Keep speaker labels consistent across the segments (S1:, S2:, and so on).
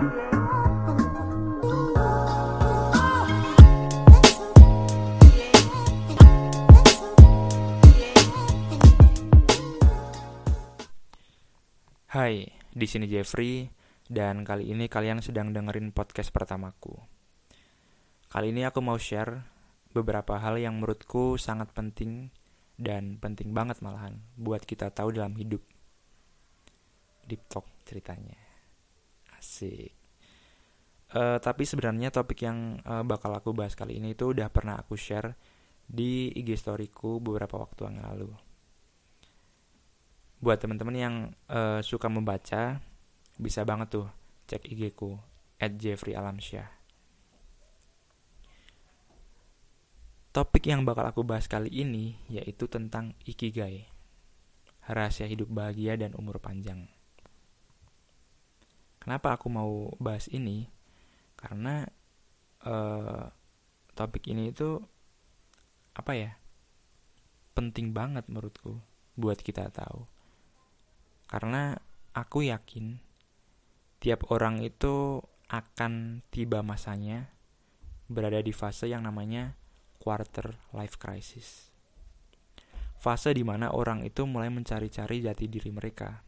S1: Hai, di sini Jeffrey dan kali ini kalian sedang dengerin podcast pertamaku. Kali ini aku mau share beberapa hal yang menurutku sangat penting dan penting banget malahan buat kita tahu dalam hidup. Deep talk ceritanya. Asik. Uh, tapi sebenarnya topik yang uh, bakal aku bahas kali ini itu udah pernah aku share di IG storyku beberapa waktu yang lalu buat teman-teman yang uh, suka membaca bisa banget tuh cek IG ku at Jeffrey Alamsyah. Topik yang bakal aku bahas kali ini yaitu tentang ikigai, rahasia hidup bahagia dan umur panjang. Kenapa aku mau bahas ini? Karena uh, topik ini itu apa ya? Penting banget menurutku buat kita tahu karena aku yakin tiap orang itu akan tiba masanya berada di fase yang namanya quarter life crisis. Fase di mana orang itu mulai mencari-cari jati diri mereka.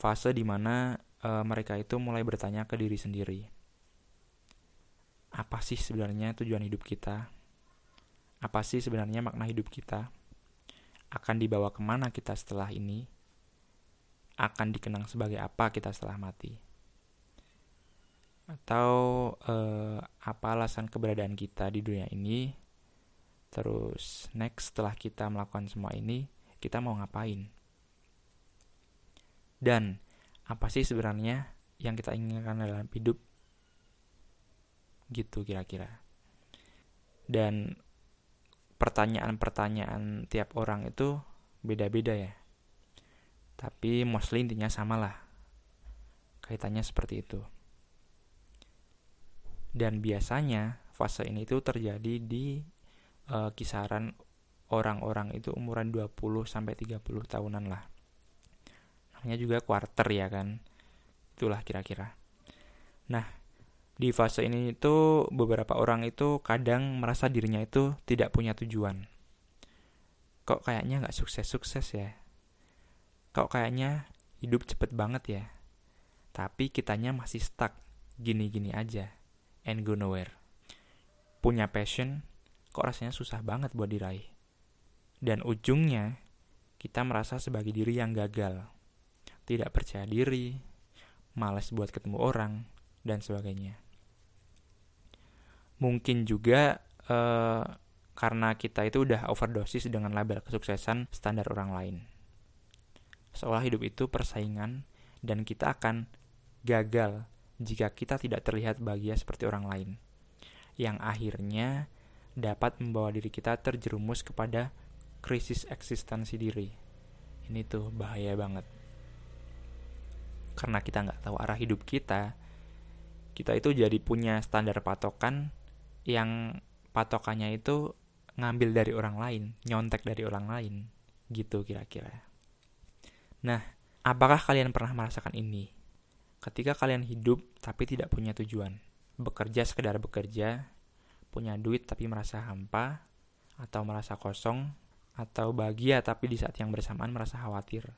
S1: Fase di mana e, mereka itu mulai bertanya ke diri sendiri. Apa sih sebenarnya tujuan hidup kita? Apa sih sebenarnya makna hidup kita? Akan dibawa ke mana kita setelah ini? akan dikenang sebagai apa kita setelah mati atau eh, apa alasan keberadaan kita di dunia ini terus next setelah kita melakukan semua ini kita mau ngapain dan apa sih sebenarnya yang kita inginkan dalam hidup gitu kira-kira dan pertanyaan-pertanyaan tiap orang itu beda-beda ya tapi mostly intinya sama lah. Kaitannya seperti itu. Dan biasanya fase ini itu terjadi di uh, kisaran orang-orang itu umuran 20 sampai 30 tahunan lah. Namanya juga quarter ya kan. Itulah kira-kira. Nah, di fase ini itu beberapa orang itu kadang merasa dirinya itu tidak punya tujuan. Kok kayaknya nggak sukses-sukses ya? kok kayaknya hidup cepet banget ya. Tapi kitanya masih stuck, gini-gini aja, and go nowhere. Punya passion, kok rasanya susah banget buat diraih. Dan ujungnya, kita merasa sebagai diri yang gagal. Tidak percaya diri, males buat ketemu orang, dan sebagainya. Mungkin juga uh, karena kita itu udah overdosis dengan label kesuksesan standar orang lain seolah hidup itu persaingan dan kita akan gagal jika kita tidak terlihat bahagia seperti orang lain. Yang akhirnya dapat membawa diri kita terjerumus kepada krisis eksistensi diri. Ini tuh bahaya banget. Karena kita nggak tahu arah hidup kita, kita itu jadi punya standar patokan yang patokannya itu ngambil dari orang lain, nyontek dari orang lain, gitu kira-kira. Nah, apakah kalian pernah merasakan ini? Ketika kalian hidup tapi tidak punya tujuan, bekerja sekedar bekerja, punya duit tapi merasa hampa, atau merasa kosong, atau bahagia tapi di saat yang bersamaan merasa khawatir.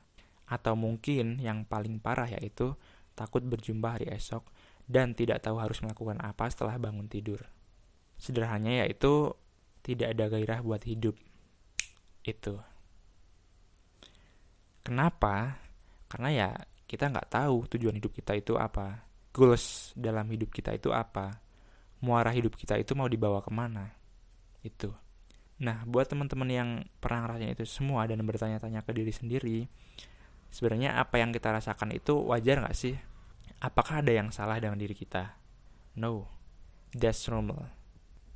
S1: Atau mungkin yang paling parah yaitu takut berjumpa hari esok dan tidak tahu harus melakukan apa setelah bangun tidur. Sederhananya yaitu tidak ada gairah buat hidup. Itu. Kenapa? Karena ya kita nggak tahu tujuan hidup kita itu apa. Goals dalam hidup kita itu apa. Muara hidup kita itu mau dibawa ke mana. Itu. Nah, buat teman-teman yang pernah ngerasain itu semua dan bertanya-tanya ke diri sendiri, sebenarnya apa yang kita rasakan itu wajar nggak sih? Apakah ada yang salah dengan diri kita? No, that's normal.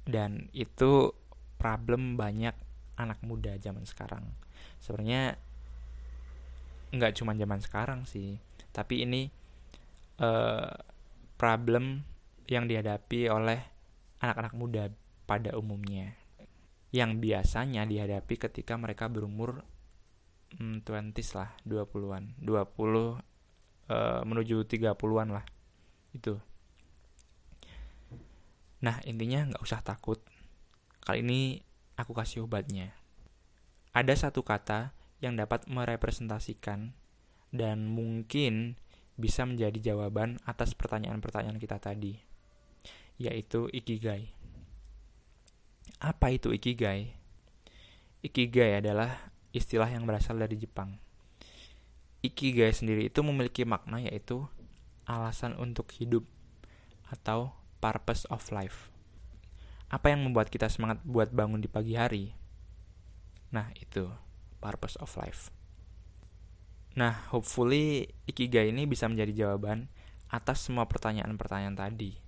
S1: Dan itu problem banyak anak muda zaman sekarang. Sebenarnya nggak cuma zaman sekarang sih tapi ini uh, problem yang dihadapi oleh anak-anak muda pada umumnya yang biasanya dihadapi ketika mereka berumur hmm, 20s lah 20-an 20 uh, menuju 30-an lah itu nah intinya nggak usah takut kali ini aku kasih obatnya ada satu kata yang dapat merepresentasikan dan mungkin bisa menjadi jawaban atas pertanyaan-pertanyaan kita tadi, yaitu ikigai. Apa itu ikigai? Ikigai adalah istilah yang berasal dari Jepang. Ikigai sendiri itu memiliki makna yaitu alasan untuk hidup atau purpose of life. Apa yang membuat kita semangat buat bangun di pagi hari? Nah, itu purpose of life. Nah, hopefully Ikigai ini bisa menjadi jawaban atas semua pertanyaan-pertanyaan tadi.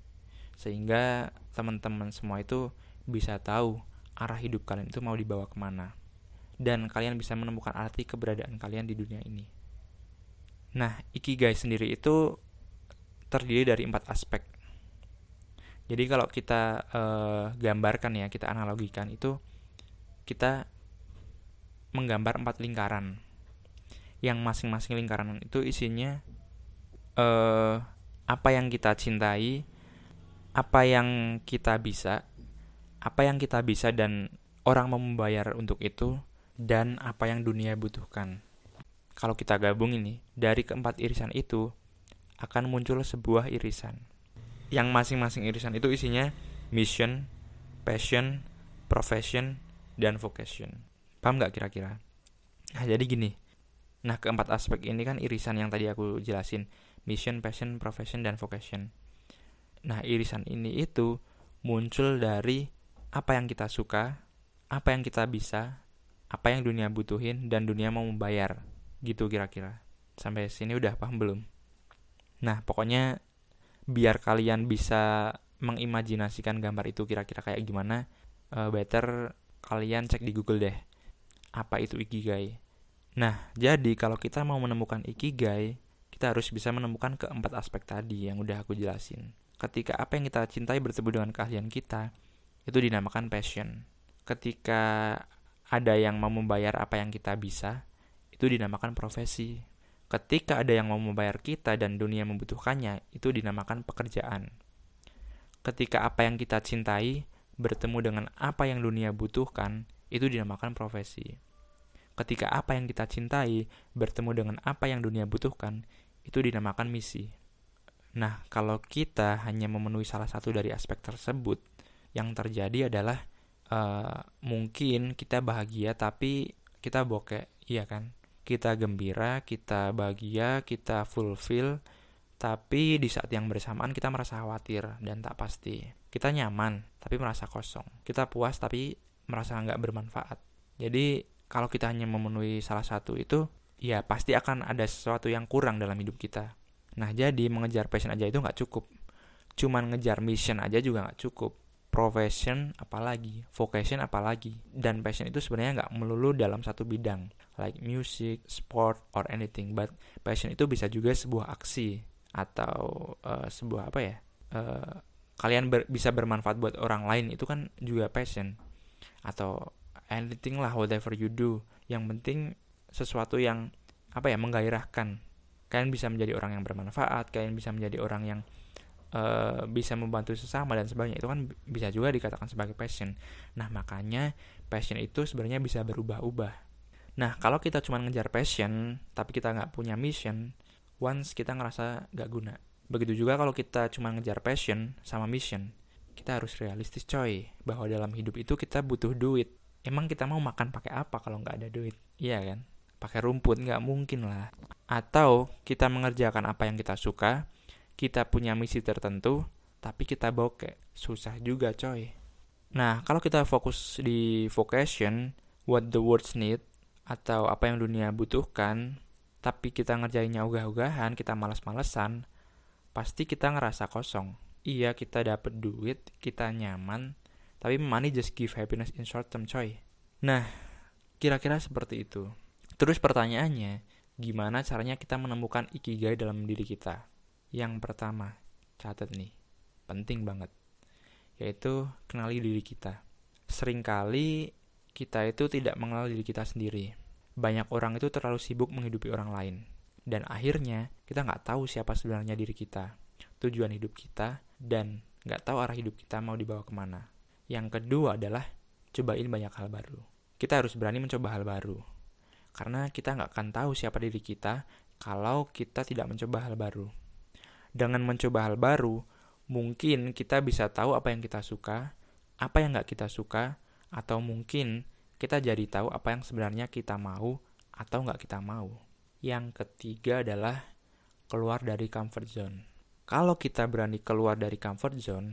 S1: Sehingga teman-teman semua itu bisa tahu arah hidup kalian itu mau dibawa ke mana. Dan kalian bisa menemukan arti keberadaan kalian di dunia ini. Nah, Ikigai sendiri itu terdiri dari empat aspek. Jadi kalau kita uh, gambarkan ya, kita analogikan itu kita menggambar empat lingkaran yang masing-masing lingkaran itu isinya uh, apa yang kita cintai, apa yang kita bisa, apa yang kita bisa dan orang membayar untuk itu, dan apa yang dunia butuhkan. Kalau kita gabung ini, dari keempat irisan itu akan muncul sebuah irisan. Yang masing-masing irisan itu isinya mission, passion, profession, dan vocation. Paham nggak kira-kira? Nah, jadi gini, Nah, keempat aspek ini kan irisan yang tadi aku jelasin, mission, passion, profession, dan vocation. Nah, irisan ini itu muncul dari apa yang kita suka, apa yang kita bisa, apa yang dunia butuhin, dan dunia mau membayar. Gitu kira-kira. Sampai sini udah paham belum? Nah, pokoknya biar kalian bisa mengimajinasikan gambar itu kira-kira kayak gimana, uh, better kalian cek di Google deh. Apa itu Ikigai? Nah, jadi kalau kita mau menemukan ikigai, kita harus bisa menemukan keempat aspek tadi yang udah aku jelasin. Ketika apa yang kita cintai bertemu dengan keahlian kita, itu dinamakan passion. Ketika ada yang mau membayar apa yang kita bisa, itu dinamakan profesi. Ketika ada yang mau membayar kita dan dunia membutuhkannya, itu dinamakan pekerjaan. Ketika apa yang kita cintai bertemu dengan apa yang dunia butuhkan, itu dinamakan profesi ketika apa yang kita cintai bertemu dengan apa yang dunia butuhkan, itu dinamakan misi. Nah, kalau kita hanya memenuhi salah satu dari aspek tersebut, yang terjadi adalah uh, mungkin kita bahagia tapi kita bokeh, iya kan? Kita gembira, kita bahagia, kita fulfill, tapi di saat yang bersamaan kita merasa khawatir dan tak pasti. Kita nyaman, tapi merasa kosong. Kita puas, tapi merasa nggak bermanfaat. Jadi kalau kita hanya memenuhi salah satu itu, ya pasti akan ada sesuatu yang kurang dalam hidup kita. Nah, jadi mengejar passion aja itu nggak cukup. Cuman ngejar mission aja juga nggak cukup. Profession apalagi, vocation apalagi. Dan passion itu sebenarnya nggak melulu dalam satu bidang, like music, sport, or anything. But passion itu bisa juga sebuah aksi atau uh, sebuah apa ya? Uh, kalian ber, bisa bermanfaat buat orang lain itu kan juga passion atau anything lah whatever you do yang penting sesuatu yang apa ya menggairahkan kalian bisa menjadi orang yang bermanfaat kalian bisa menjadi orang yang uh, bisa membantu sesama dan sebagainya. Itu kan bisa juga dikatakan sebagai passion. Nah makanya passion itu sebenarnya bisa berubah-ubah. Nah kalau kita cuma ngejar passion tapi kita nggak punya mission once kita ngerasa nggak guna. Begitu juga kalau kita cuma ngejar passion sama mission kita harus realistis coy. Bahwa dalam hidup itu kita butuh duit. Emang kita mau makan pakai apa kalau nggak ada duit? Iya kan? Pakai rumput nggak mungkin lah. Atau kita mengerjakan apa yang kita suka kita punya misi tertentu tapi kita bokeh susah juga coy nah kalau kita fokus di vocation what the words need atau apa yang dunia butuhkan tapi kita ngerjainnya ogah-ogahan kita malas-malesan pasti kita ngerasa kosong iya kita dapat duit kita nyaman tapi money just give happiness in short term coy. Nah, kira-kira seperti itu. Terus pertanyaannya, gimana caranya kita menemukan ikigai dalam diri kita? Yang pertama, catat nih, penting banget. Yaitu kenali diri kita. Seringkali kita itu tidak mengenal diri kita sendiri. Banyak orang itu terlalu sibuk menghidupi orang lain. Dan akhirnya kita nggak tahu siapa sebenarnya diri kita, tujuan hidup kita, dan nggak tahu arah hidup kita mau dibawa ke mana. Yang kedua adalah cobain banyak hal baru. Kita harus berani mencoba hal baru. Karena kita nggak akan tahu siapa diri kita, kalau kita tidak mencoba hal baru. Dengan mencoba hal baru, mungkin kita bisa tahu apa yang kita suka, apa yang nggak kita suka, atau mungkin kita jadi tahu apa yang sebenarnya kita mau atau nggak kita mau. Yang ketiga adalah keluar dari comfort zone. Kalau kita berani keluar dari comfort zone,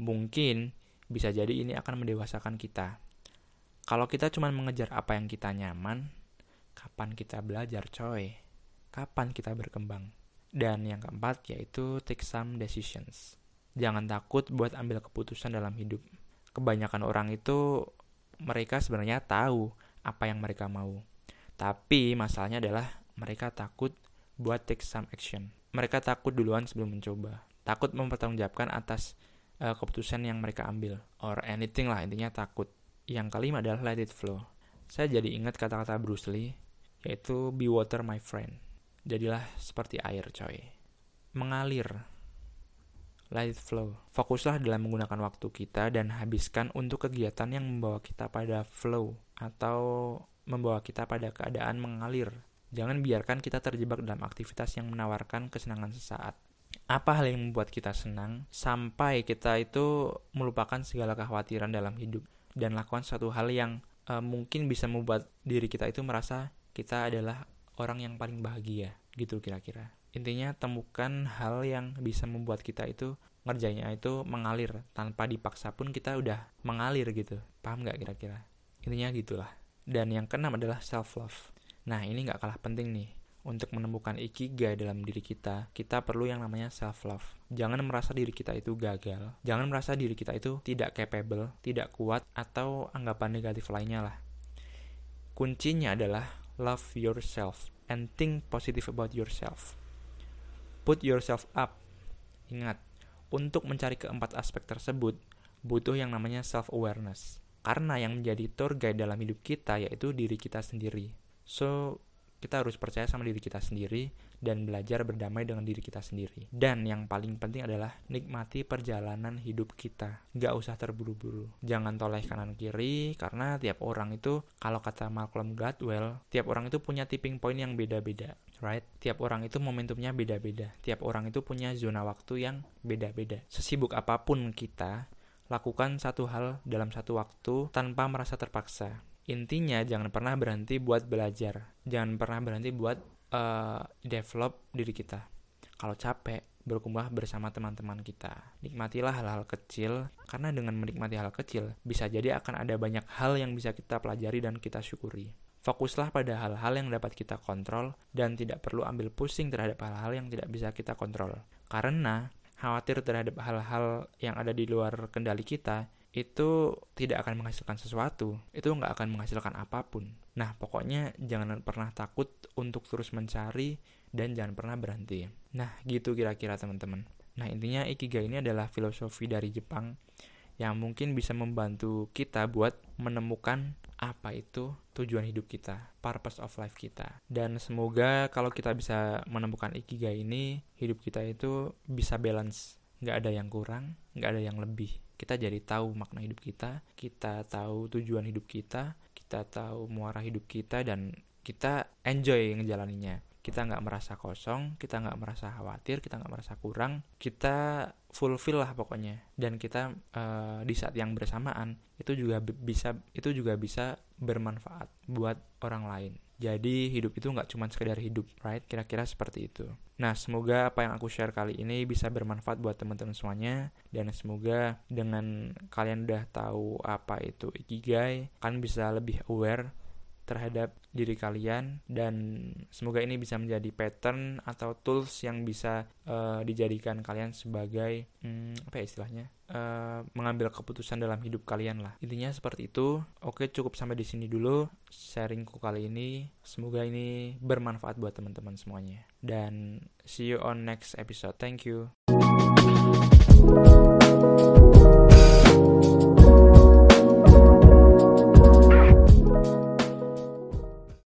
S1: mungkin bisa jadi ini akan mendewasakan kita. Kalau kita cuma mengejar apa yang kita nyaman, kapan kita belajar coy? Kapan kita berkembang? Dan yang keempat yaitu take some decisions. Jangan takut buat ambil keputusan dalam hidup. Kebanyakan orang itu mereka sebenarnya tahu apa yang mereka mau. Tapi masalahnya adalah mereka takut buat take some action. Mereka takut duluan sebelum mencoba. Takut mempertanggungjawabkan atas uh, keputusan yang mereka ambil. Or anything lah, intinya takut. Yang kelima adalah let it flow. Saya jadi ingat kata-kata Bruce Lee, yaitu be water my friend. Jadilah seperti air coy. Mengalir. It flow. Fokuslah dalam menggunakan waktu kita dan habiskan untuk kegiatan yang membawa kita pada flow atau membawa kita pada keadaan mengalir Jangan biarkan kita terjebak dalam aktivitas yang menawarkan kesenangan sesaat. Apa hal yang membuat kita senang sampai kita itu melupakan segala kekhawatiran dalam hidup dan lakukan satu hal yang uh, mungkin bisa membuat diri kita itu merasa kita adalah orang yang paling bahagia gitu kira-kira. Intinya temukan hal yang bisa membuat kita itu ngerjainnya itu mengalir tanpa dipaksa pun kita udah mengalir gitu. Paham nggak kira-kira? Intinya gitulah. Dan yang keenam adalah self love. Nah, ini nggak kalah penting nih. Untuk menemukan ikigai dalam diri kita, kita perlu yang namanya self-love. Jangan merasa diri kita itu gagal. Jangan merasa diri kita itu tidak capable, tidak kuat, atau anggapan negatif lainnya lah. Kuncinya adalah love yourself and think positive about yourself. Put yourself up. Ingat, untuk mencari keempat aspek tersebut, butuh yang namanya self-awareness. Karena yang menjadi tour guide dalam hidup kita yaitu diri kita sendiri. So, kita harus percaya sama diri kita sendiri dan belajar berdamai dengan diri kita sendiri. Dan yang paling penting adalah nikmati perjalanan hidup kita. Gak usah terburu-buru. Jangan toleh kanan kiri karena tiap orang itu, kalau kata Malcolm Gladwell, tiap orang itu punya tipping point yang beda-beda. Right? Tiap orang itu momentumnya beda-beda. Tiap orang itu punya zona waktu yang beda-beda. Sesibuk apa pun kita, lakukan satu hal dalam satu waktu tanpa merasa terpaksa intinya jangan pernah berhenti buat belajar. Jangan pernah berhenti buat uh, develop diri kita. Kalau capek berkumpul bersama teman-teman kita. Nikmatilah hal-hal kecil karena dengan menikmati hal kecil bisa jadi akan ada banyak hal yang bisa kita pelajari dan kita syukuri. Fokuslah pada hal-hal yang dapat kita kontrol dan tidak perlu ambil pusing terhadap hal-hal yang tidak bisa kita kontrol. Karena khawatir terhadap hal-hal yang ada di luar kendali kita itu tidak akan menghasilkan sesuatu, itu nggak akan menghasilkan apa pun. Nah, pokoknya jangan pernah takut untuk terus mencari dan jangan pernah berhenti. Nah, gitu kira-kira teman-teman. Nah, intinya Ikigai ini adalah filosofi dari Jepang yang mungkin bisa membantu kita buat menemukan apa itu tujuan hidup kita, purpose of life kita. Dan semoga kalau kita bisa menemukan Ikigai ini, hidup kita itu bisa balance. Nggak ada yang kurang, nggak ada yang lebih kita jadi tahu makna hidup kita, kita tahu tujuan hidup kita, kita tahu muara hidup kita dan kita enjoy ngejalaninya. Kita nggak merasa kosong, kita nggak merasa khawatir, kita nggak merasa kurang, kita fulfill lah pokoknya. Dan kita uh, di saat yang bersamaan itu juga bisa itu juga bisa bermanfaat buat orang lain. Jadi hidup itu nggak cuma sekedar hidup, right? Kira-kira seperti itu. Nah, semoga apa yang aku share kali ini bisa bermanfaat buat teman-teman semuanya. Dan semoga dengan kalian udah tahu apa itu Ikigai, kalian bisa lebih aware terhadap diri kalian dan semoga ini bisa menjadi pattern atau tools yang bisa uh, dijadikan kalian sebagai hmm, apa ya istilahnya uh, mengambil keputusan dalam hidup kalian lah. Intinya seperti itu. Oke cukup sampai di sini dulu sharingku kali ini. Semoga ini bermanfaat buat teman-teman semuanya. Dan see you on next episode. Thank you